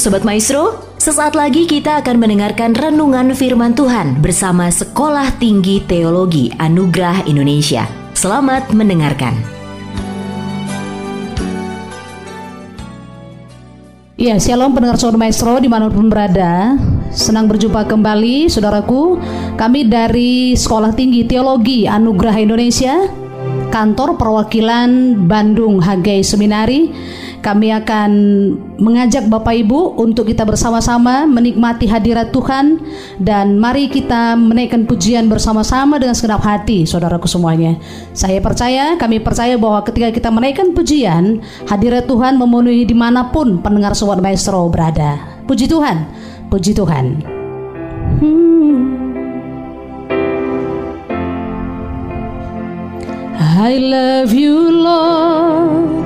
Sobat Maestro, sesaat lagi kita akan mendengarkan renungan firman Tuhan bersama Sekolah Tinggi Teologi Anugerah Indonesia. Selamat mendengarkan. Ya, shalom pendengar Sobat Maestro di mana pun berada. Senang berjumpa kembali, saudaraku. Kami dari Sekolah Tinggi Teologi Anugerah Indonesia, kantor perwakilan Bandung Hagai Seminari kami akan mengajak Bapak Ibu untuk kita bersama-sama menikmati hadirat Tuhan dan mari kita menaikkan pujian bersama-sama dengan segenap hati, saudaraku semuanya. Saya percaya, kami percaya bahwa ketika kita menaikkan pujian, hadirat Tuhan memenuhi di mana pun pendengar Sobat Maestro berada. Puji Tuhan, puji Tuhan. Hmm. I love you, Lord.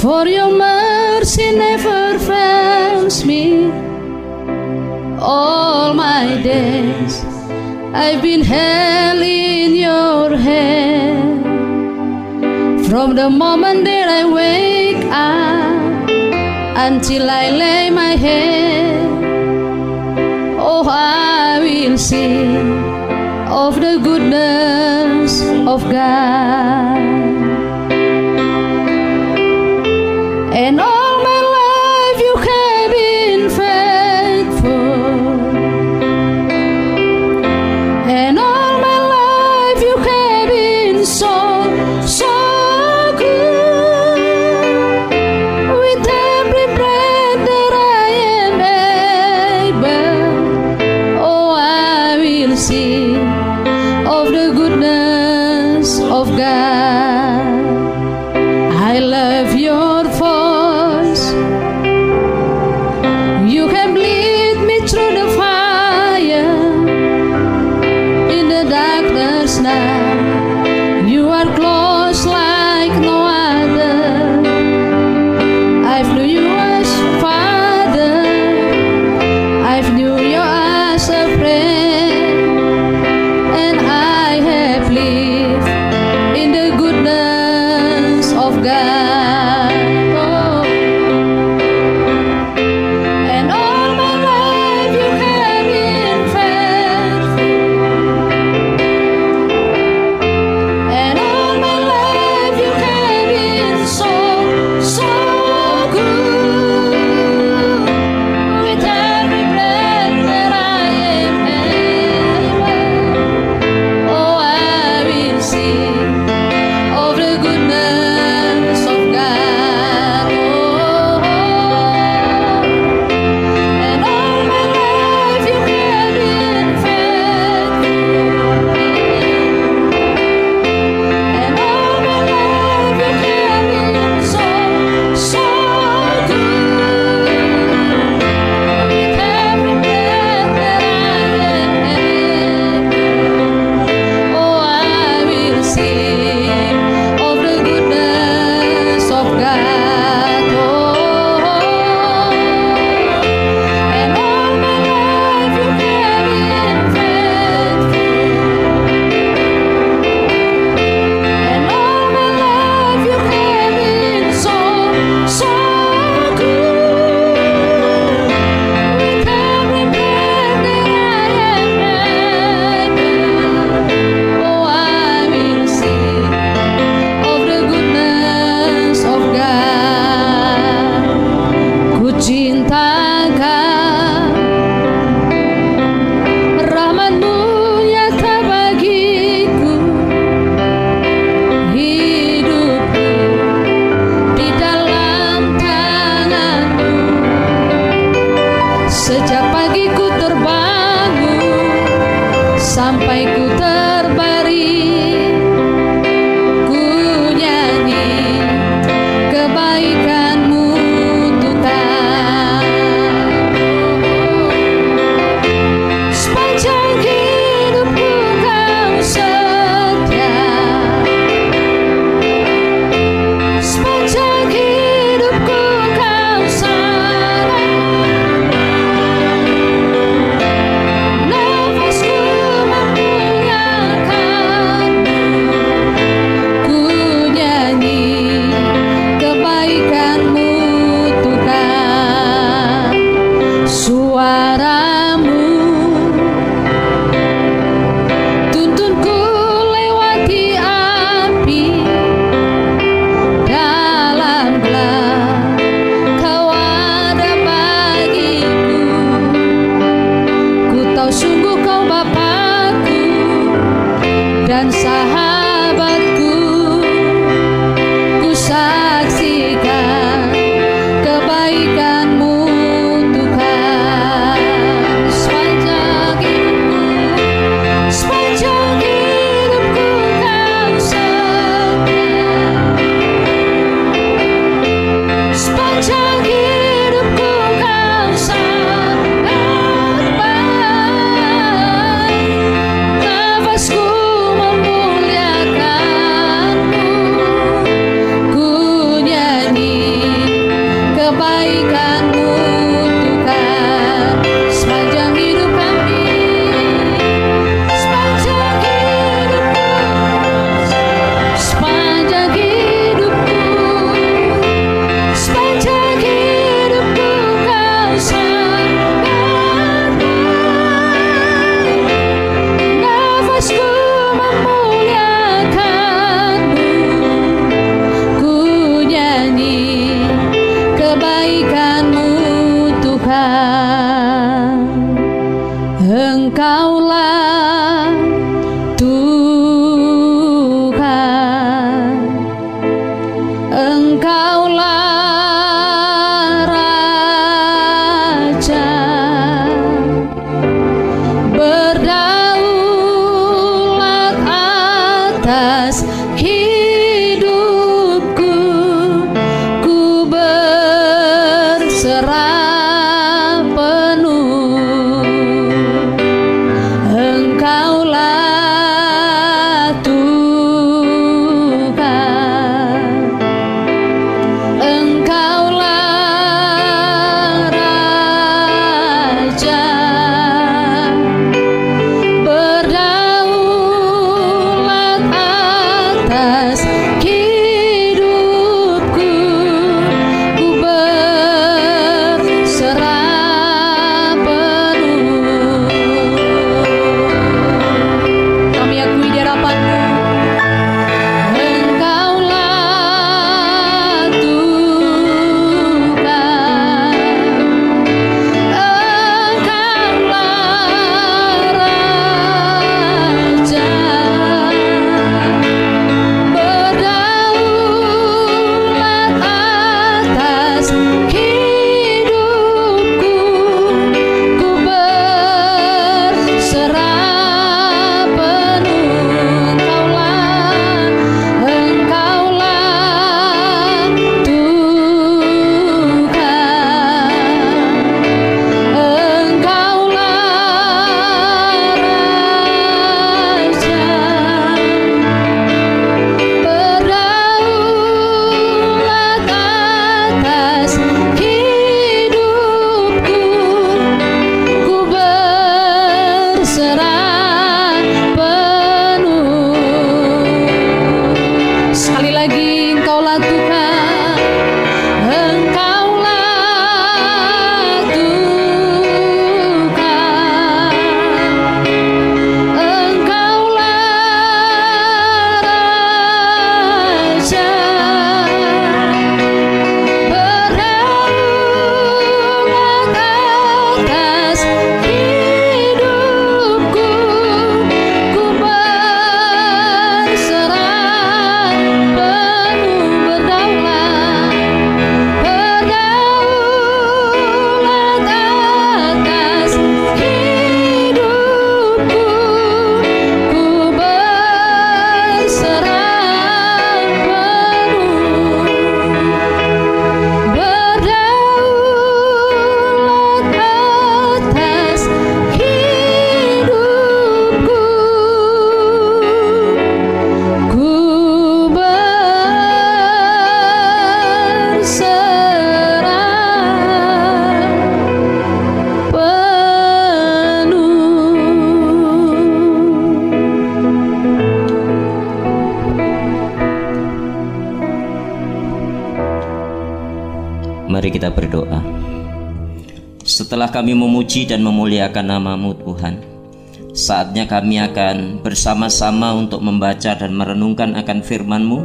For your mercy never fails me. All my days I've been held in your hand. From the moment that I wake up Until I lay my head Oh, I will sing of the goodness of God illusion kita berdoa. Setelah kami memuji dan memuliakan namamu Tuhan, saatnya kami akan bersama-sama untuk membaca dan merenungkan akan firman-Mu.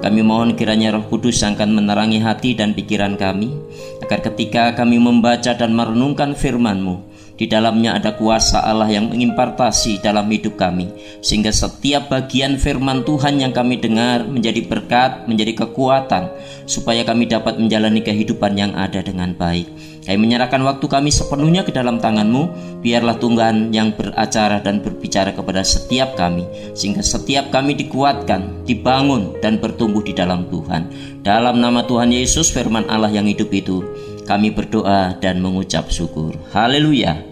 Kami mohon kiranya Roh Kudus akan menerangi hati dan pikiran kami, agar ketika kami membaca dan merenungkan firman-Mu, di dalamnya ada kuasa Allah yang mengimpartasi dalam hidup kami, sehingga setiap bagian firman Tuhan yang kami dengar menjadi berkat, menjadi kekuatan, supaya kami dapat menjalani kehidupan yang ada dengan baik. Kami menyerahkan waktu kami sepenuhnya ke dalam tanganmu, biarlah Tuhan yang beracara dan berbicara kepada setiap kami, sehingga setiap kami dikuatkan, dibangun, dan bertumbuh di dalam Tuhan. Dalam nama Tuhan Yesus, firman Allah yang hidup itu, kami berdoa dan mengucap syukur. Haleluya.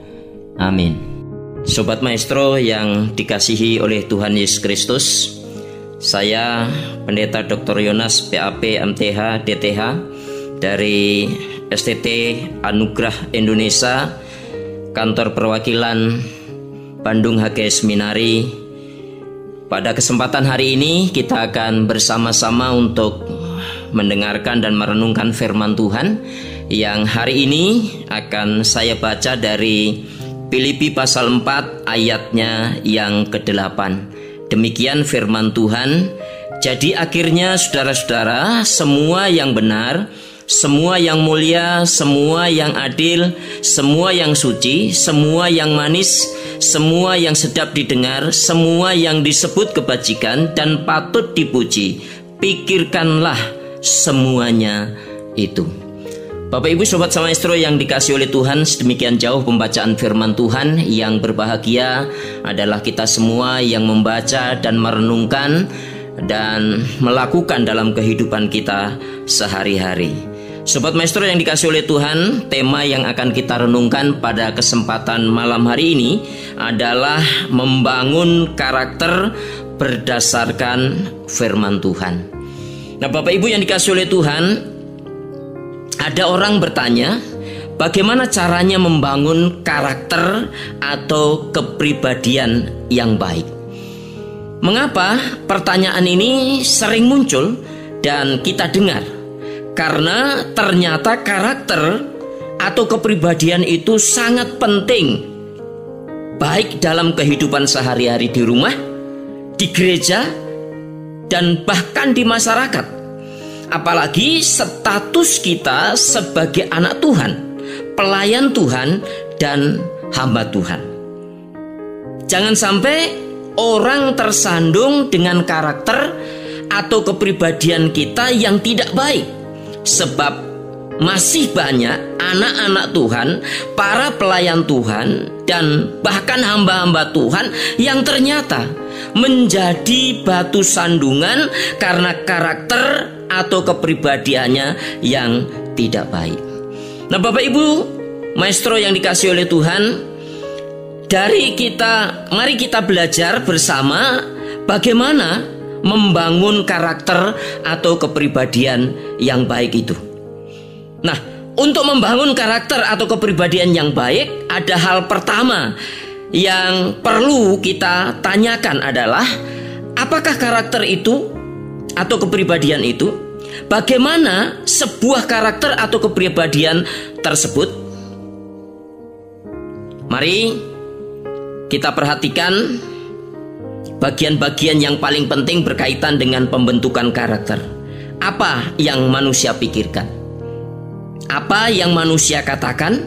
Amin. Sobat Maestro yang dikasihi oleh Tuhan Yesus Kristus, saya Pendeta Dr. Yonas PAP MTH DTH dari STT Anugerah Indonesia, Kantor Perwakilan Bandung HG Seminari. Pada kesempatan hari ini kita akan bersama-sama untuk mendengarkan dan merenungkan firman Tuhan yang hari ini akan saya baca dari Filipi pasal 4 ayatnya yang ke-8. Demikian firman Tuhan. Jadi akhirnya saudara-saudara, semua yang benar, semua yang mulia, semua yang adil, semua yang suci, semua yang manis, semua yang sedap didengar, semua yang disebut kebajikan dan patut dipuji. Pikirkanlah semuanya itu. Bapak Ibu Sobat Maestro yang dikasih oleh Tuhan Sedemikian jauh pembacaan firman Tuhan Yang berbahagia adalah kita semua yang membaca dan merenungkan Dan melakukan dalam kehidupan kita sehari-hari. Sobat Maestro yang dikasih oleh Tuhan Tema yang akan kita renungkan pada kesempatan malam hari ini Adalah membangun karakter berdasarkan firman Tuhan. Nah Bapak Ibu yang dikasih oleh Tuhan ada orang bertanya, bagaimana caranya membangun karakter atau kepribadian yang baik? Mengapa pertanyaan ini sering muncul dan kita dengar? Karena ternyata karakter atau kepribadian itu sangat penting, baik dalam kehidupan sehari-hari di rumah, di gereja, dan bahkan di masyarakat apalagi status kita sebagai anak Tuhan, pelayan Tuhan, dan hamba Tuhan. Jangan sampai orang tersandung dengan karakter atau kepribadian kita yang tidak baik, sebab masih banyak anak-anak Tuhan, para pelayan Tuhan, dan bahkan hamba-hamba Tuhan yang ternyata menjadi batu sandungan karena karakter atau kepribadiannya yang tidak baik. Nah, Bapak Ibu, maestro yang dikasih oleh Tuhan, dari kita mari kita belajar bersama bagaimana membangun karakter atau kepribadian yang baik itu. Nah, untuk membangun karakter atau kepribadian yang baik, ada hal pertama yang perlu kita tanyakan adalah apakah karakter itu atau kepribadian itu, bagaimana sebuah karakter atau kepribadian tersebut. Mari kita perhatikan bagian-bagian yang paling penting berkaitan dengan pembentukan karakter. Apa yang manusia pikirkan? Apa yang manusia katakan?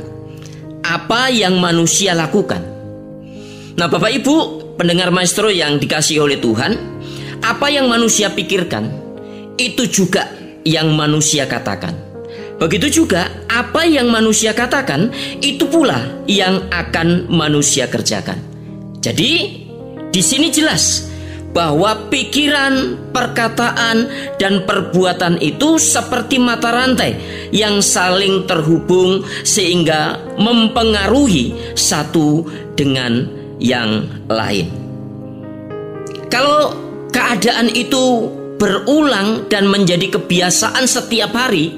Apa yang manusia lakukan? Nah, Bapak Ibu, pendengar maestro yang dikasih oleh Tuhan, apa yang manusia pikirkan, itu juga yang manusia katakan. Begitu juga apa yang manusia katakan, itu pula yang akan manusia kerjakan. Jadi, di sini jelas bahwa pikiran, perkataan, dan perbuatan itu seperti mata rantai yang saling terhubung sehingga mempengaruhi satu dengan yang lain. Kalau keadaan itu berulang dan menjadi kebiasaan setiap hari,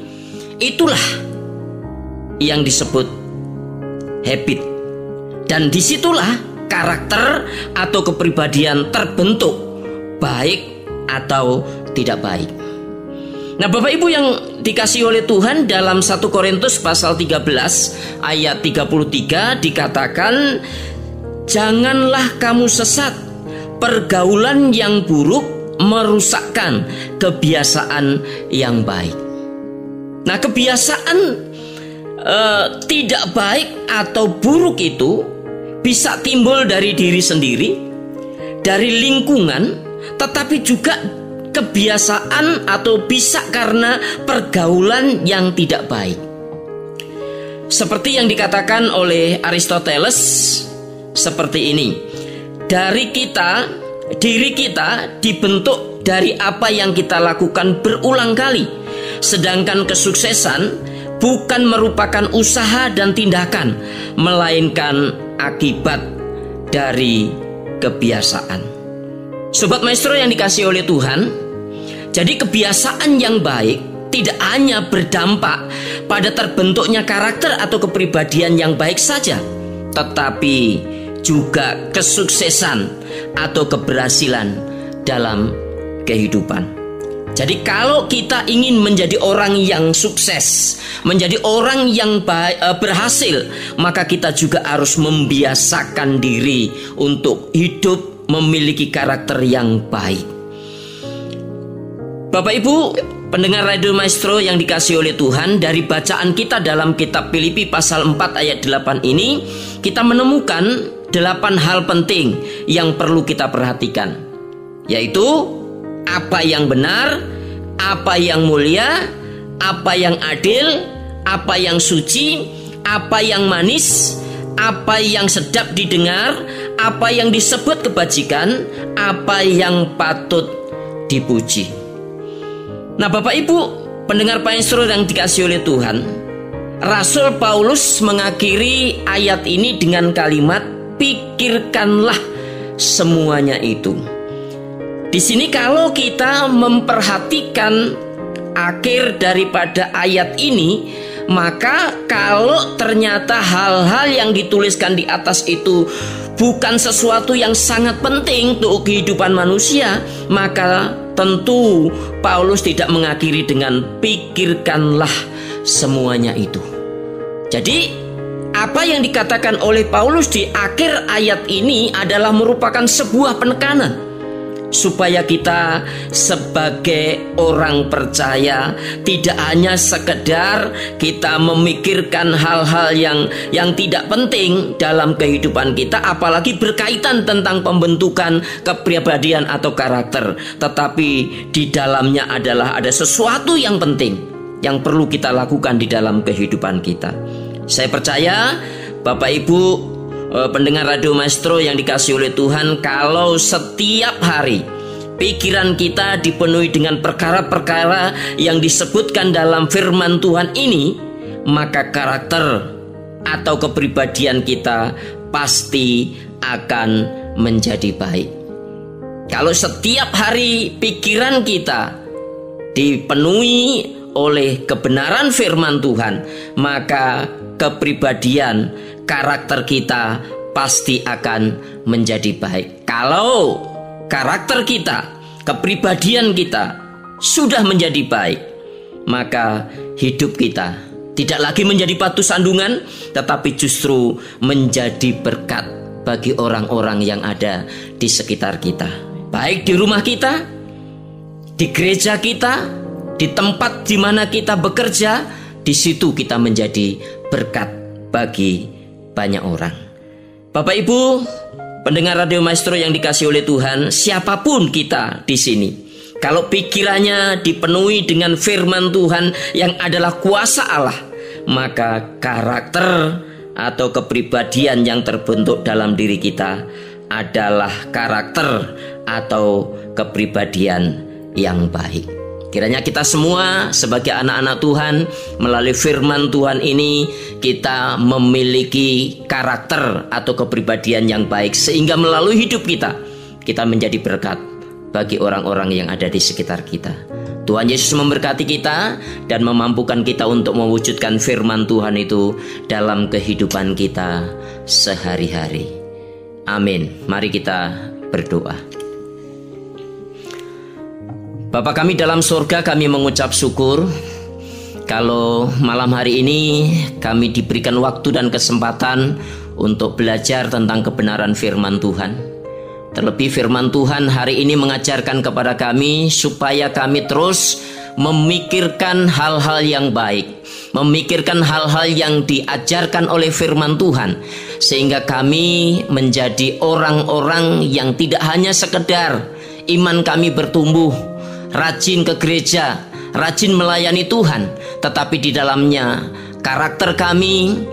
itulah yang disebut habit. Dan di situlah karakter atau kepribadian terbentuk, baik atau tidak baik. Nah Bapak Ibu yang dikasih oleh Tuhan dalam 1 Korintus pasal 13 ayat 33 dikatakan Janganlah kamu sesat pergaulan yang buruk merusakkan kebiasaan yang baik. Nah, kebiasaan uh, tidak baik atau buruk itu bisa timbul dari diri sendiri, dari lingkungan, tetapi juga kebiasaan atau bisa karena pergaulan yang tidak baik. Seperti yang dikatakan oleh Aristoteles seperti ini dari kita, diri kita dibentuk dari apa yang kita lakukan berulang kali. Sedangkan kesuksesan bukan merupakan usaha dan tindakan, melainkan akibat dari kebiasaan. Sobat maestro yang dikasih oleh Tuhan, jadi kebiasaan yang baik tidak hanya berdampak pada terbentuknya karakter atau kepribadian yang baik saja, tetapi juga kesuksesan atau keberhasilan dalam kehidupan. Jadi kalau kita ingin menjadi orang yang sukses, menjadi orang yang baik, eh, berhasil, maka kita juga harus membiasakan diri untuk hidup memiliki karakter yang baik. Bapak Ibu, pendengar Radio Maestro yang dikasih oleh Tuhan, dari bacaan kita dalam kitab Filipi pasal 4 ayat 8 ini, kita menemukan delapan hal penting yang perlu kita perhatikan, yaitu apa yang benar, apa yang mulia, apa yang adil, apa yang suci, apa yang manis, apa yang sedap didengar, apa yang disebut kebajikan, apa yang patut dipuji. Nah, Bapak Ibu, pendengar Maestro yang dikasih oleh Tuhan, Rasul Paulus mengakhiri ayat ini dengan kalimat pikirkanlah semuanya itu. Di sini kalau kita memperhatikan akhir daripada ayat ini, maka kalau ternyata hal-hal yang dituliskan di atas itu bukan sesuatu yang sangat penting untuk kehidupan manusia, maka tentu Paulus tidak mengakhiri dengan pikirkanlah semuanya itu. Jadi apa yang dikatakan oleh Paulus di akhir ayat ini adalah merupakan sebuah penekanan supaya kita sebagai orang percaya tidak hanya sekedar kita memikirkan hal-hal yang yang tidak penting dalam kehidupan kita apalagi berkaitan tentang pembentukan kepribadian atau karakter. Tetapi di dalamnya adalah ada sesuatu yang penting yang perlu kita lakukan di dalam kehidupan kita. Saya percaya Bapak Ibu Eh, pendengar radio Maestro yang dikasih oleh Tuhan kalau setiap hari pikiran kita dipenuhi dengan perkara-perkara yang disebutkan dalam firman Tuhan ini maka karakter atau kepribadian kita pasti akan menjadi baik. Kalau setiap hari pikiran kita dipenuhi oleh kebenaran firman Tuhan maka kepribadian karakter kita pasti akan menjadi baik. Kalau karakter kita, kepribadian kita sudah menjadi baik, maka hidup kita tidak lagi menjadi batu sandungan, tetapi justru menjadi berkat bagi orang-orang yang ada di sekitar kita. Baik di rumah kita, di gereja kita, di tempat di mana kita bekerja, di situ kita menjadi berkat bagi banyak orang. Bapak Ibu, pendengar Radio Maestro yang dikasih oleh Tuhan, siapa pun kita di sini, kalau pikirannya dipenuhi dengan firman Tuhan yang adalah kuasa Allah, maka karakter atau kepribadian yang terbentuk dalam diri kita adalah karakter atau kepribadian yang baik. Kiranya kita semua sebagai anak-anak Tuhan melalui firman Tuhan ini kita memiliki karakter atau kepribadian yang baik sehingga melalui hidup kita kita menjadi berkat bagi orang-orang yang ada di sekitar kita. Tuhan Yesus memberkati kita dan memampukan kita untuk mewujudkan firman Tuhan itu dalam kehidupan kita sehari-hari. Amin. Mari kita berdoa. Bapak kami dalam surga kami mengucap syukur kalau malam hari ini kami diberikan waktu dan kesempatan untuk belajar tentang kebenaran firman Tuhan. Terlebih firman Tuhan hari ini mengajarkan kepada kami supaya kami terus memikirkan hal-hal yang baik, memikirkan hal-hal yang diajarkan oleh firman Tuhan sehingga kami menjadi orang-orang yang tidak hanya sekedar iman kami bertumbuh rajin ke gereja, rajin melayani Tuhan, tetapi di dalamnya karakter kami,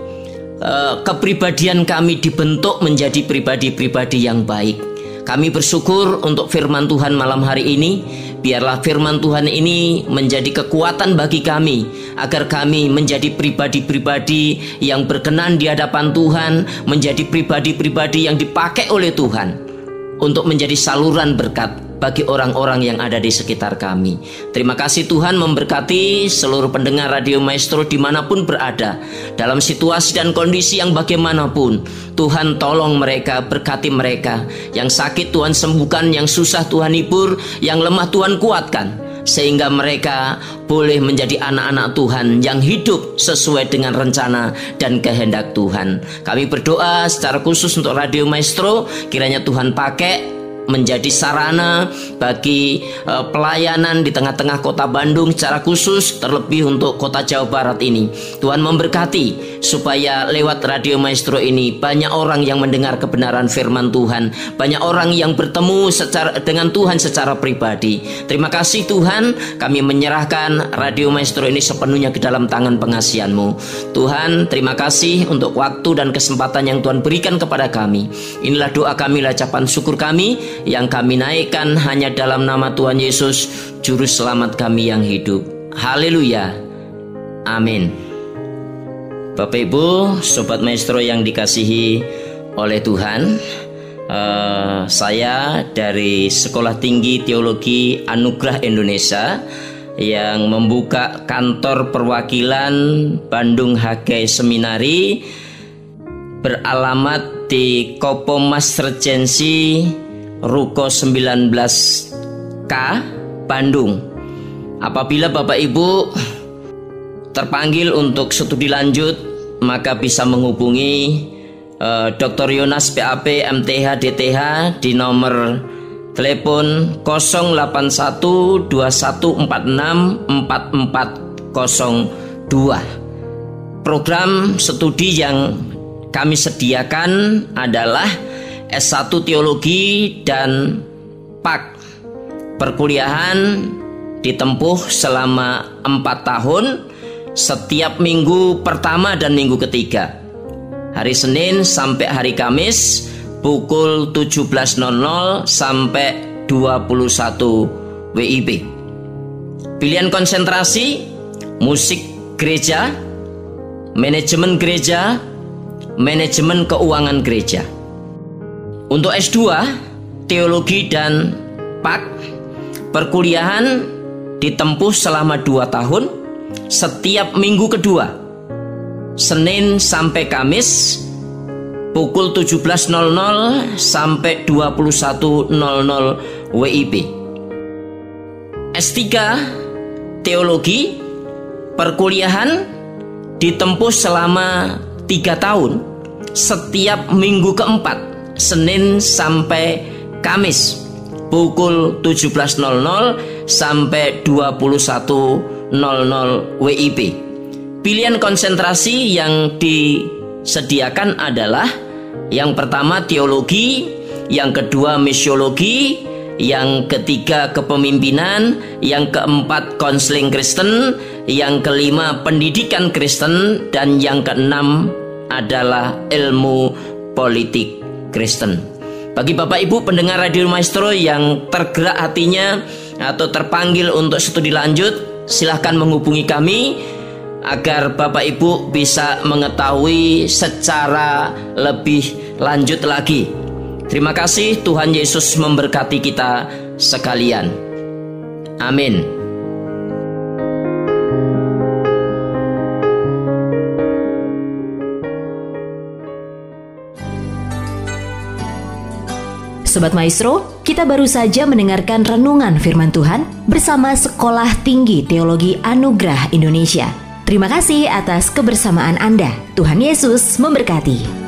eh, kepribadian kami dibentuk menjadi pribadi-pribadi yang baik. Kami bersyukur untuk firman Tuhan malam hari ini. Biarlah firman Tuhan ini menjadi kekuatan bagi kami, agar kami menjadi pribadi-pribadi yang berkenan di hadapan Tuhan, menjadi pribadi-pribadi yang dipakai oleh Tuhan untuk menjadi saluran berkat bagi orang-orang yang ada di sekitar kami. Terima kasih Tuhan memberkati seluruh pendengar Radio Maestro di mana pun berada. Dalam situasi dan kondisi yang bagaimanapun, Tuhan tolong mereka, berkati mereka. Yang sakit Tuhan sembuhkan, yang susah Tuhan hibur, yang lemah Tuhan kuatkan sehingga mereka boleh menjadi anak-anak Tuhan yang hidup sesuai dengan rencana dan kehendak Tuhan. Kami berdoa secara khusus untuk Radio Maestro, kiranya Tuhan pakai menjadi sarana bagi uh, pelayanan di tengah-tengah kota Bandung secara khusus terlebih untuk kota Jawa Barat ini. Tuhan memberkati supaya lewat Radio Maestro ini banyak orang yang mendengar kebenaran firman Tuhan, banyak orang yang bertemu secara dengan Tuhan secara pribadi. Terima kasih Tuhan, kami menyerahkan Radio Maestro ini sepenuhnya ke dalam tangan pengasihanmu. Tuhan, terima kasih untuk waktu dan kesempatan yang Tuhan berikan kepada kami. Inilah doa kami, ucapan syukur kami yang kami naikkan hanya dalam nama Tuhan Yesus, Juru Selamat kami yang hidup. Haleluya. Amin. Bapak Ibu, Sobat Maestro yang dikasihi oleh Tuhan, uh, saya dari Sekolah Tinggi Teologi Anugerah Indonesia yang membuka kantor perwakilan Bandung Hagai Seminari beralamat di Kopomas Regensi Ruko 19K Bandung. Apabila Bapak Ibu terpanggil untuk studi lanjut, maka bisa menghubungi uh, eh, Dr. Yonas PAP MTH DTH di nomor telepon 08121464402. Program studi yang kami sediakan adalah S1 Teologi dan PAK perkuliahan ditempuh selama 4 tahun setiap minggu pertama dan minggu ketiga. Hari Senin sampai hari Kamis pukul 17.00 sampai 21 WIB pilihan konsentrasi musik gereja manajemen gereja manajemen keuangan gereja untuk S2, teologi dan PAK, perkuliahan ditempuh selama 2 tahun setiap minggu kedua. Senin sampai Kamis pukul 17.00 sampai 21.00 WIB. S3 Teologi perkuliahan ditempuh selama 3 tahun setiap minggu keempat Senin sampai Kamis pukul 17.00 sampai 21.00 WIB. Pilihan konsentrasi yang disediakan adalah yang pertama teologi, yang kedua misiologi, yang ketiga kepemimpinan, yang keempat konseling Kristen, yang kelima pendidikan Kristen, dan yang keenam adalah ilmu politik Kristen. Bagi Bapak Ibu pendengar Radio Maestro yang tergerak hatinya atau terpanggil untuk studi lanjut, silahkan menghubungi kami agar Bapak Ibu bisa mengetahui secara lebih lanjut lagi. Terima kasih Tuhan Yesus memberkati kita sekalian. Amin. Sobat Maestro, kita baru saja mendengarkan renungan firman Tuhan bersama Sekolah Tinggi Teologi Anugerah Indonesia. Terima kasih atas kebersamaan Anda. Tuhan Yesus memberkati.